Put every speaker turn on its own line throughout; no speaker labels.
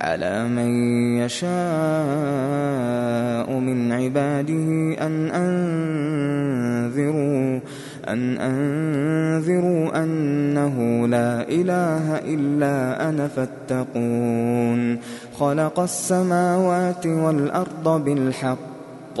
على من يشاء من عباده أن أنذروا أن أنذروا أنه لا إله إلا أنا فاتقون خلق السماوات والأرض بالحق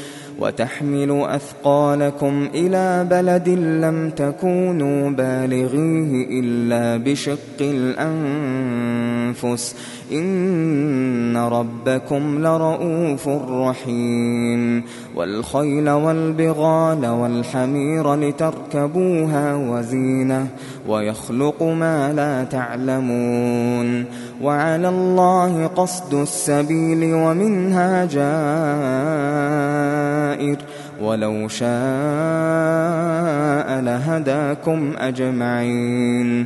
وتحمل أثقالكم إلى بلد لم تكونوا بالغيه إلا بشق الأنفس إن ربكم لرؤوف رحيم والخيل والبغال والحمير لتركبوها وزينة ويخلق ما لا تعلمون وعلى الله قصد السبيل ومنها جائر ولو شاء لهداكم أجمعين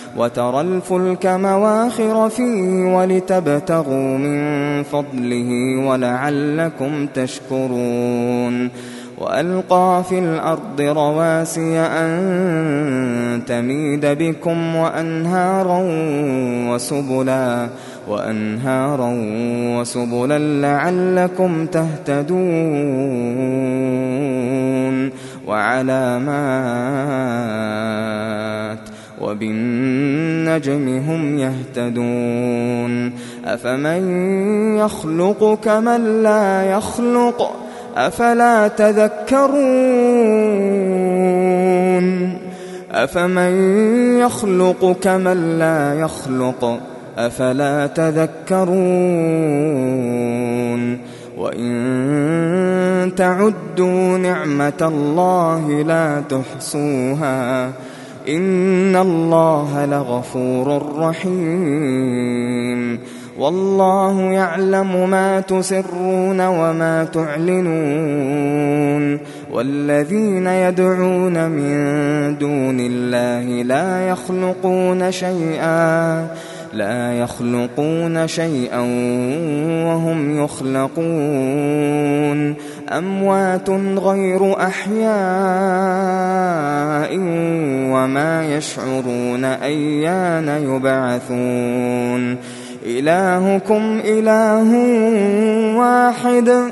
وترى الفلك مواخر فيه ولتبتغوا من فضله ولعلكم تشكرون. وألقى في الأرض رواسي أن تميد بكم وأنهارا وسبلا وأنهارا وسبلا لعلكم تهتدون. وعلامات وبالنجم هم يهتدون أفمن يخلق كمن لا يخلق أفلا تذكرون أفمن يخلق كمن لا يخلق أفلا تذكرون وإن تعدوا نعمة الله لا تحصوها إن الله لغفور رحيم. والله يعلم ما تسرون وما تعلنون. والذين يدعون من دون الله لا يخلقون شيئا. لا يخلقون شيئا وهم يخلقون. أموات غير أحياء وما يشعرون أيان يبعثون. إلهكم إله واحد.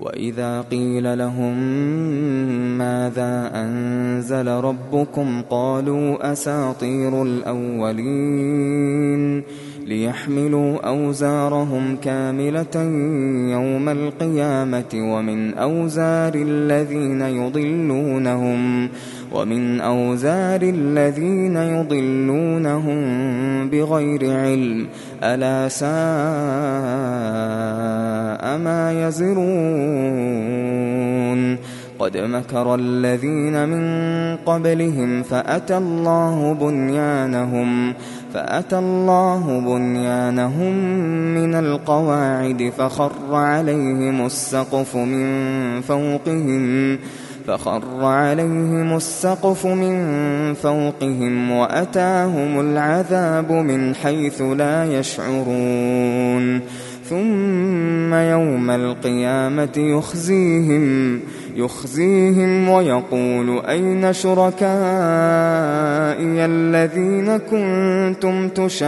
وإذا قيل لهم ماذا أنزل ربكم قالوا أساطير الأولين ليحملوا أوزارهم كاملة يوم القيامة ومن أوزار الذين يضلونهم ومن أوزار الذين يضلونهم بغير علم ألا ساء ما يزرون. قد مكر الذين من قبلهم فأتى الله بنيانهم فأتى الله بنيانهم من القواعد فخر عليهم السقف من فوقهم. فخر عليهم السقف من فوقهم وأتاهم العذاب من حيث لا يشعرون. ثم يوم القيامة يخزيهم يخزيهم ويقول أين شركائي الذين كنتم تشاقون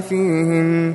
فيهم؟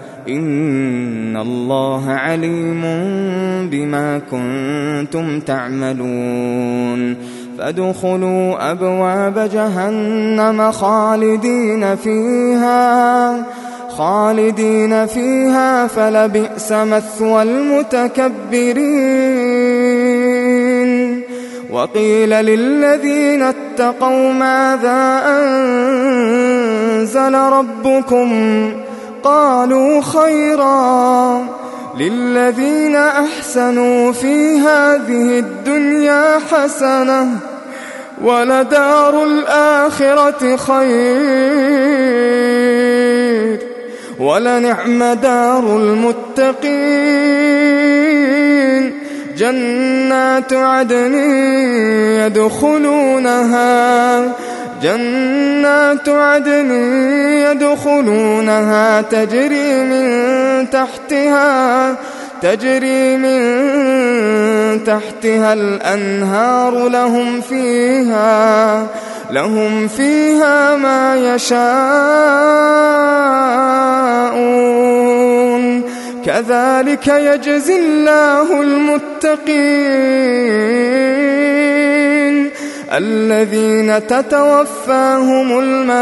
إن الله عليم بما كنتم تعملون فادخلوا أبواب جهنم خالدين فيها خالدين فيها فلبئس مثوى المتكبرين وقيل للذين اتقوا ماذا أنزل ربكم قالوا خيرا للذين أحسنوا في هذه الدنيا حسنة ولدار الآخرة خير. ولنعم دار المتقين. جنات عدن يدخلونها. جنات عدن يدخلونها تجري من تحتها تجري من تحتها الأنهار لهم فيها لهم فيها ما يشاءون. كذلك يجزي الله المتقين. الذين تتوفاهم الملائكة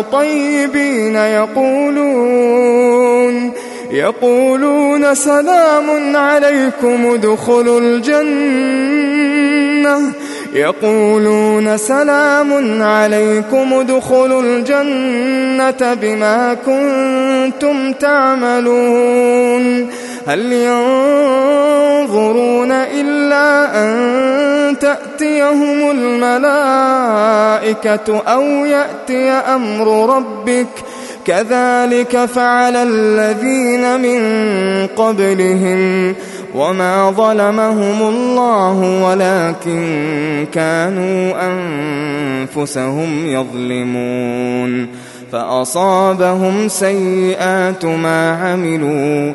طيبين يقولون يقولون سلام عليكم ادخلوا الجنة. يقولون سلام عليكم ادخلوا الجنة بما كنتم تعملون. هل ينظرون إلا أن تأتيهم الملائكة أو يأتي أمر ربك؟ كذلك فعل الذين من قبلهم وما ظلمهم الله ولكن كانوا أنفسهم يظلمون. فأصابهم سيئات ما عملوا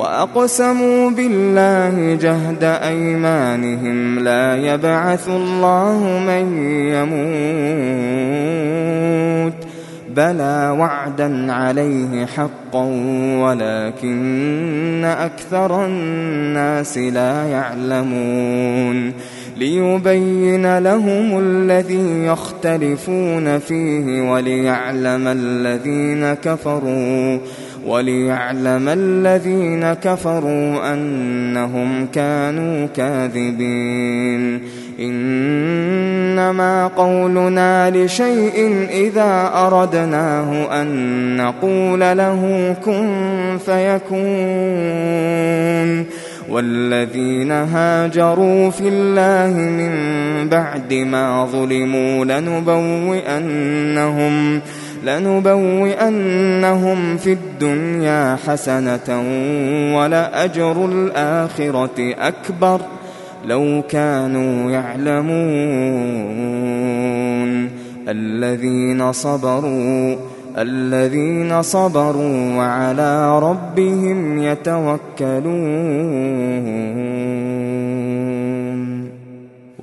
وأقسموا بالله جهد أيمانهم لا يبعث الله من يموت بلى وعدا عليه حقا ولكن أكثر الناس لا يعلمون ليبين لهم الذي يختلفون فيه وليعلم الذين كفروا وليعلم الذين كفروا أنهم كانوا كاذبين. إنما قولنا لشيء إذا أردناه أن نقول له كن فيكون. والذين هاجروا في الله من بعد ما ظلموا لنبوئنهم لنبوئنهم في الدنيا حسنة ولأجر الآخرة أكبر لو كانوا يعلمون الذين صبروا الذين صبروا وعلى ربهم يتوكلون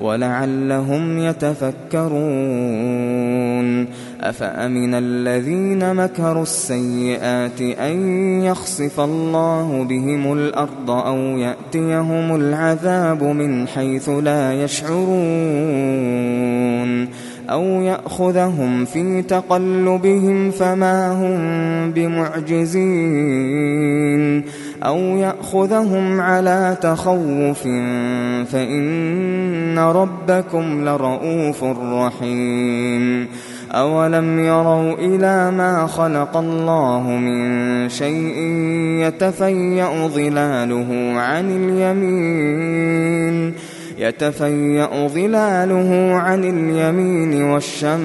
ولعلهم يتفكرون. أفأمن الذين مكروا السيئات أن يخسف الله بهم الأرض أو يأتيهم العذاب من حيث لا يشعرون؟ أو يأخذهم في تقلبهم فما هم بمعجزين؟ أو يأخذهم على تخوف فإن ربكم لرؤوف رحيم. أولم يروا إلى ما خلق الله من شيء يتفيأ ظلاله عن اليمين؟ يتفيأ ظلاله عن اليمين والشمائل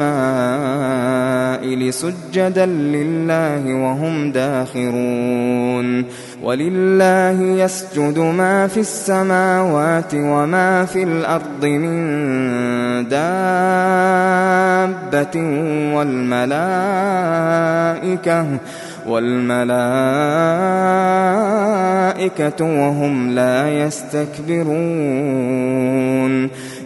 سجدا لله وهم داخرون. ولله يسجد ما في السماوات وما في الأرض من دابة والملائكة والملائكة وهم لا يستكبرون.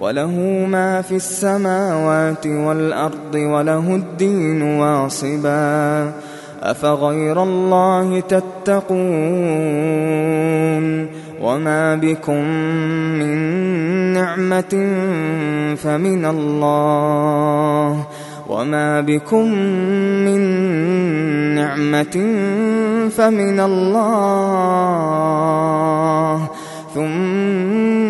وله ما في السماوات والأرض وله الدين واصبا. أفغير الله تتقون وما بكم من نعمة فمن الله وما بكم من نعمة فمن الله. ثم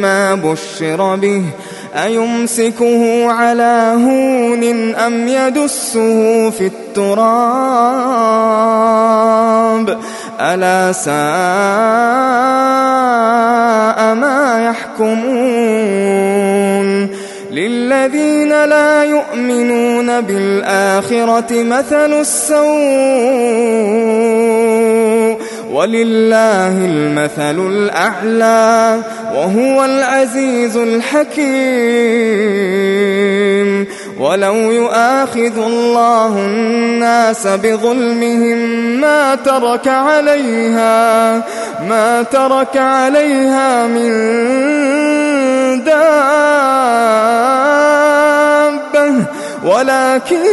ما بشر به أيمسكه على هون أم يدسه في التراب؟ ألا ساء ما يحكمون؟ للذين لا يؤمنون بالآخرة مثل السوء ولله المثل الأعلى وهو العزيز الحكيم. ولو يؤاخذ الله الناس بظلمهم ما ترك عليها ما ترك عليها من دابة. ولكن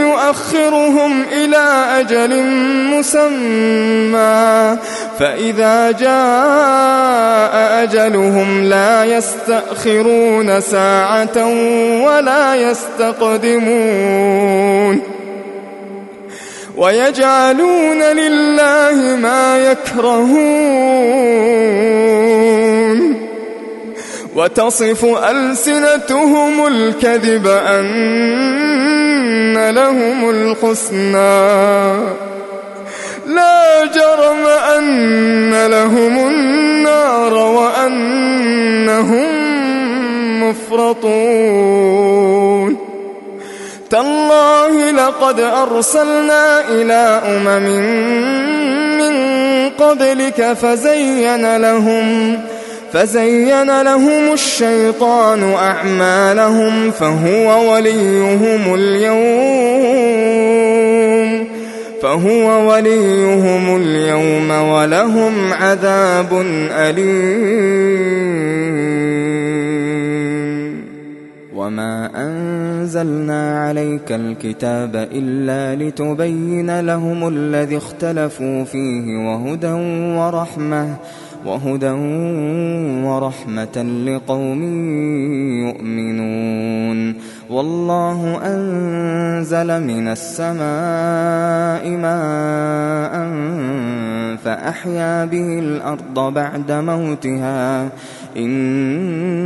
يؤخرهم إلى أجل مسمى. فإذا جاء أجلهم لا يستأخرون ساعة ولا يستقدمون. ويجعلون لله ما يكرهون. وتصف ألسنتهم الكذب أن لهم الحسنى. لا جرم أن لهم النار وأنهم مفرطون. تالله لقد أرسلنا إلى أمم من قبلك فزين لهم فزين لهم الشيطان أعمالهم فهو وليهم اليوم فهو وليهم اليوم ولهم عذاب أليم. وما أنزلنا عليك الكتاب إلا لتبين لهم الذي اختلفوا فيه وهدى ورحمة وهدى ورحمة لقوم يؤمنون. والله أنزل من السماء ماء فأحيا به الأرض بعد موتها.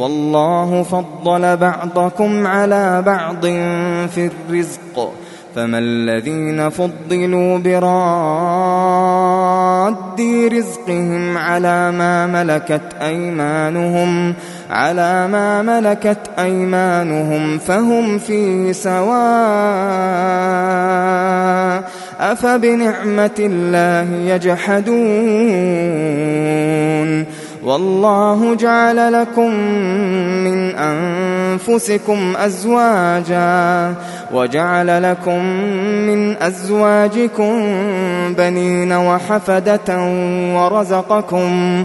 والله فضل بعضكم على بعض في الرزق فما الذين فضلوا براد رزقهم على ما ملكت أيمانهم على ما ملكت أيمانهم فهم فيه سواء أفبنعمة الله يجحدون. والله جعل لكم من أنفسكم أزواجا وجعل لكم من أزواجكم بنين وحفدة ورزقكم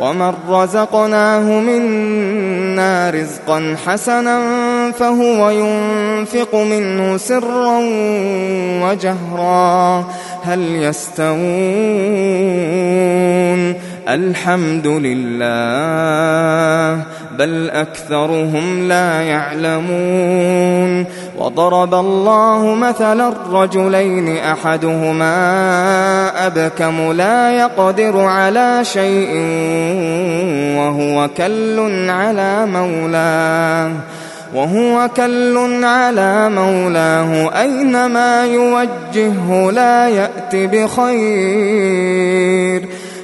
ومن رزقناه منا رزقا حسنا فهو ينفق منه سرا وجهرا هل يستوون الحمد لله بل أكثرهم لا يعلمون وضرب الله مثلا الرجلين أحدهما أبكم لا يقدر على شيء وهو كل على مولاه وهو كل على مولاه أينما يوجهه لا يأت بخير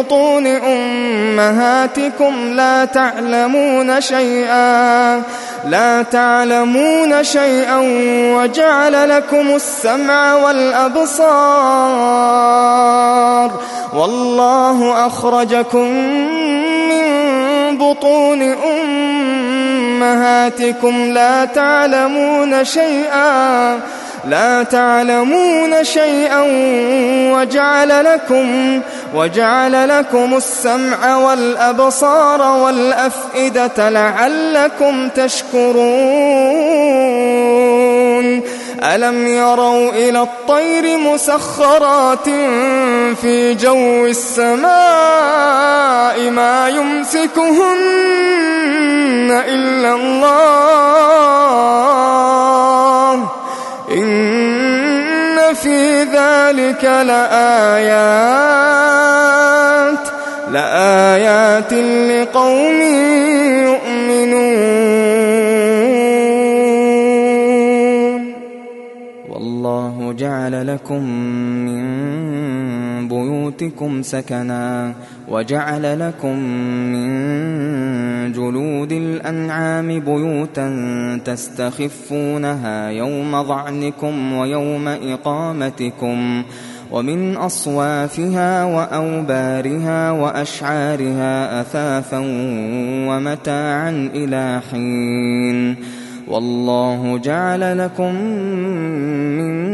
بطون أمهاتكم لا تعلمون شيئا لا تعلمون شيئا وجعل لكم السمع والأبصار. والله أخرجكم من بطون أمهاتكم لا تعلمون شيئا. لا تعلمون شيئا وجعل لكم وجعل لكم السمع والأبصار والأفئدة لعلكم تشكرون. ألم يروا إلى الطير مسخرات في جو السماء ما يمسكهن إلا الله؟ إن في ذلك لآيات لآيات لقوم يؤمنون. والله جعل لكم من بيوتكم سكنا وجعل لكم من جلود الأنعام بيوتا تستخفونها يوم ظعنكم ويوم إقامتكم ومن أصوافها وأوبارها وأشعارها أثاثا ومتاعا إلى حين والله جعل لكم من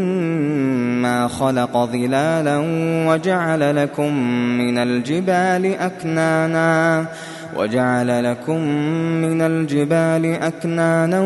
ما خلق ظلالا وجعل لكم من الجبال أكنانا وجعل لكم من الجبال أكنانا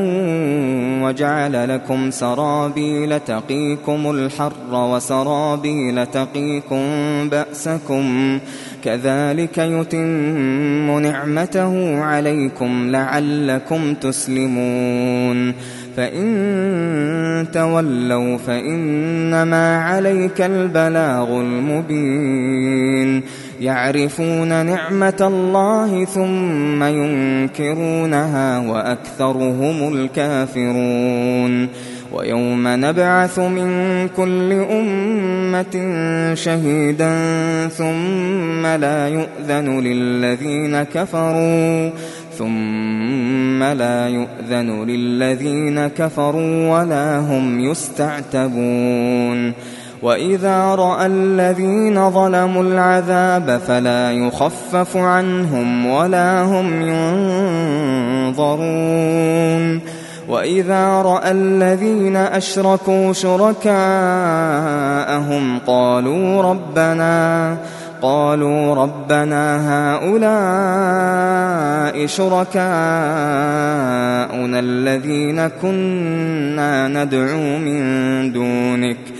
وجعل لكم سرابيل تقيكم الحر وسرابيل تقيكم بأسكم كذلك يتم نعمته عليكم لعلكم تسلمون فإن تولوا فإنما عليك البلاغ المبين يعرفون نعمة الله ثم ينكرونها وأكثرهم الكافرون. ويوم نبعث من كل أمة شهيدا ثم لا يؤذن للذين كفروا ثم لا يؤذن للذين كفروا ولا هم يستعتبون. وإذا رأى الذين ظلموا العذاب فلا يخفف عنهم ولا هم ينظرون وإذا رأى الذين أشركوا شركاءهم قالوا ربنا قالوا ربنا هؤلاء شركاؤنا الذين كنا ندعو من دونك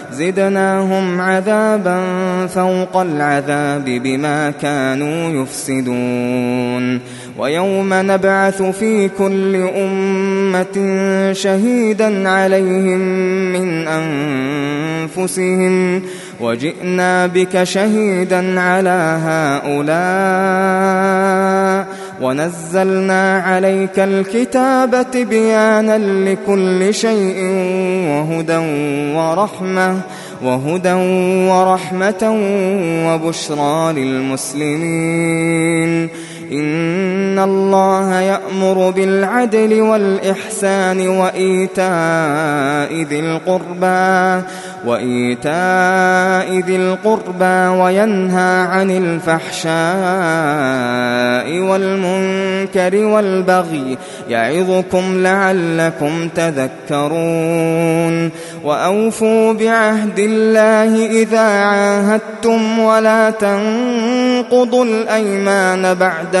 زدناهم عذابا فوق العذاب بما كانوا يفسدون. ويوم نبعث في كل أمة شهيدا عليهم من أنفسهم. وجئنا بك شهيدا على هؤلاء ونزلنا عليك الكتاب بيانا لكل شيء وهدى ورحمة وهدى ورحمة وبشرى للمسلمين. إن الله يأمر بالعدل والإحسان وإيتاء ذي القربى وإيتاء ذي القربى وينهى عن الفحشاء والمنكر والبغي يعظكم لعلكم تذكرون. وأوفوا بعهد الله إذا عاهدتم ولا تنقضوا الأيمان بعد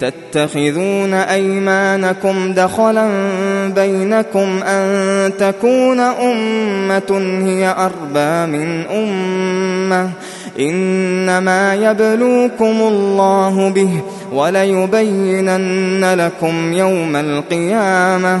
تتخذون أيمانكم دخلا بينكم أن تكون أمة هي أربى من أمة. إنما يبلوكم الله به وليبينن لكم يوم القيامة.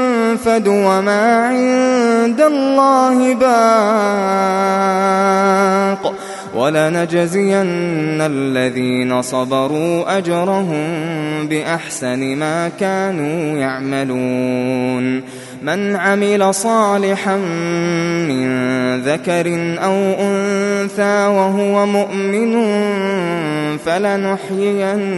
وما عند الله باق ولنجزين الذين صبروا أجرهم بأحسن ما كانوا يعملون من عمل صالحا من ذكر أو أنثى وهو مؤمن فلنحيينه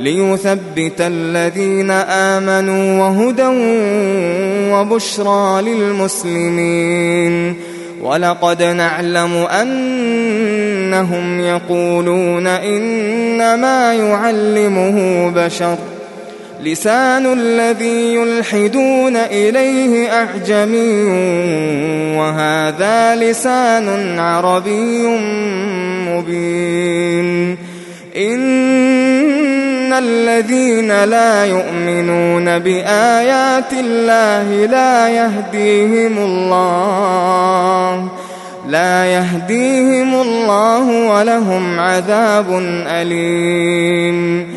ليثبت الذين آمنوا وهدى وبشرى للمسلمين. ولقد نعلم أنهم يقولون إنما يعلمه بشر. لسان الذي يلحدون إليه أعجمي وهذا لسان عربي مبين. الذين لا يؤمنون بآيات الله لا يهديهم الله لا يهديهم الله ولهم عذاب أليم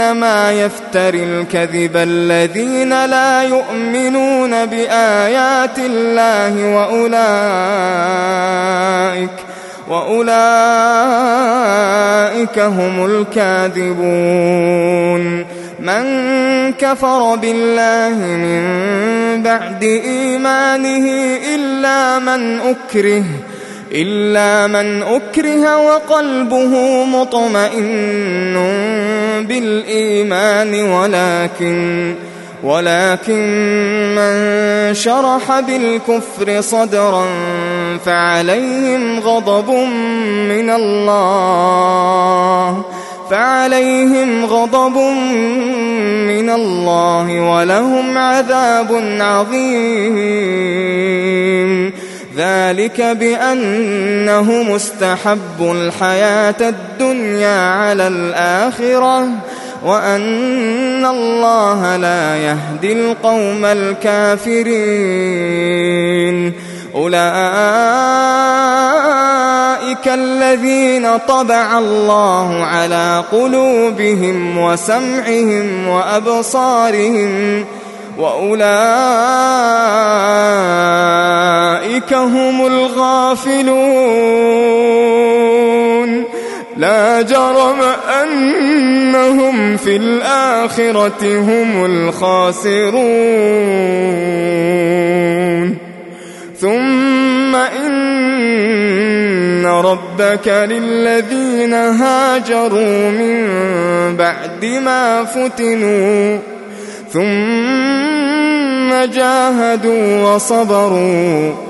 إنما يفتري الكذب الذين لا يؤمنون بآيات الله وأولئك وأولئك هم الكاذبون. من كفر بالله من بعد إيمانه إلا من أكره إلا من أكره وقلبه مطمئن بالإيمان ولكن ولكن من شرح بالكفر صدرا فعليهم غضب من الله فعليهم غضب من الله ولهم عذاب عظيم. ذلك بأنه مستحب الحياة الدنيا على الآخرة وأن الله لا يهدي القوم الكافرين. أولئك الذين طبع الله على قلوبهم وسمعهم وأبصارهم وأولئك هم الغافلون. لا جرم أنهم في الآخرة هم الخاسرون. ثم إن ربك للذين هاجروا من بعد ما فتنوا. ثم جاهدوا وصبروا.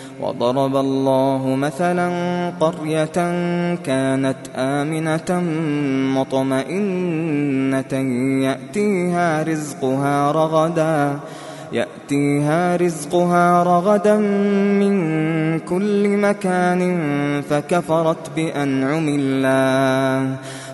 وضرب الله مثلا قرية كانت آمنة مطمئنة يأتيها رزقها رغداً يأتيها رزقها رغدا من كل مكان فكفرت بأنعم الله.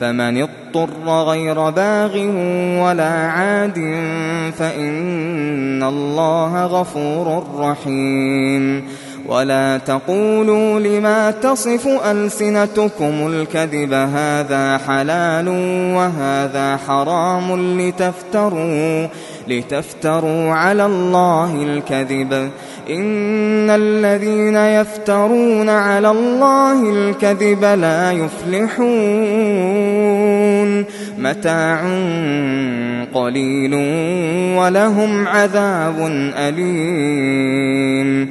فمن اضطر غير باغ ولا عاد فإن الله غفور رحيم. ولا تقولوا لما تصف ألسنتكم الكذب هذا حلال وهذا حرام لتفتروا لتفتروا على الله الكذب. إن الذين يفترون على الله الكذب لا يفلحون. متاع قليل ولهم عذاب أليم.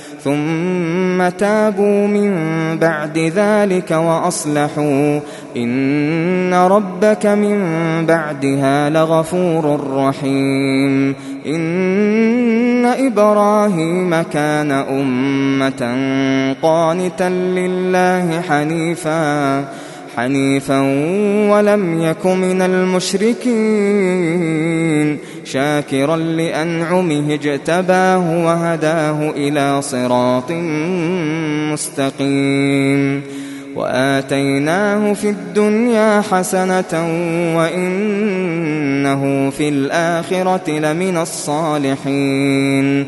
ثم تابوا من بعد ذلك وأصلحوا. إن ربك من بعدها لغفور رحيم. إن إبراهيم كان أمة قانتا لله حنيفاً. حنيفا ولم يك من المشركين شاكرا لأنعمه اجتباه وهداه إلى صراط مستقيم وآتيناه في الدنيا حسنة وإنه في الآخرة لمن الصالحين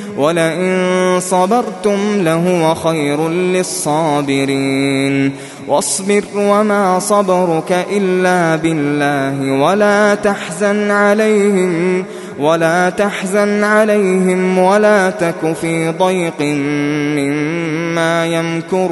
ولئن صبرتم لهو خير للصابرين. واصبر وما صبرك إلا بالله ولا تحزن عليهم ولا تحزن عليهم ولا تك في ضيق مما يمكرون.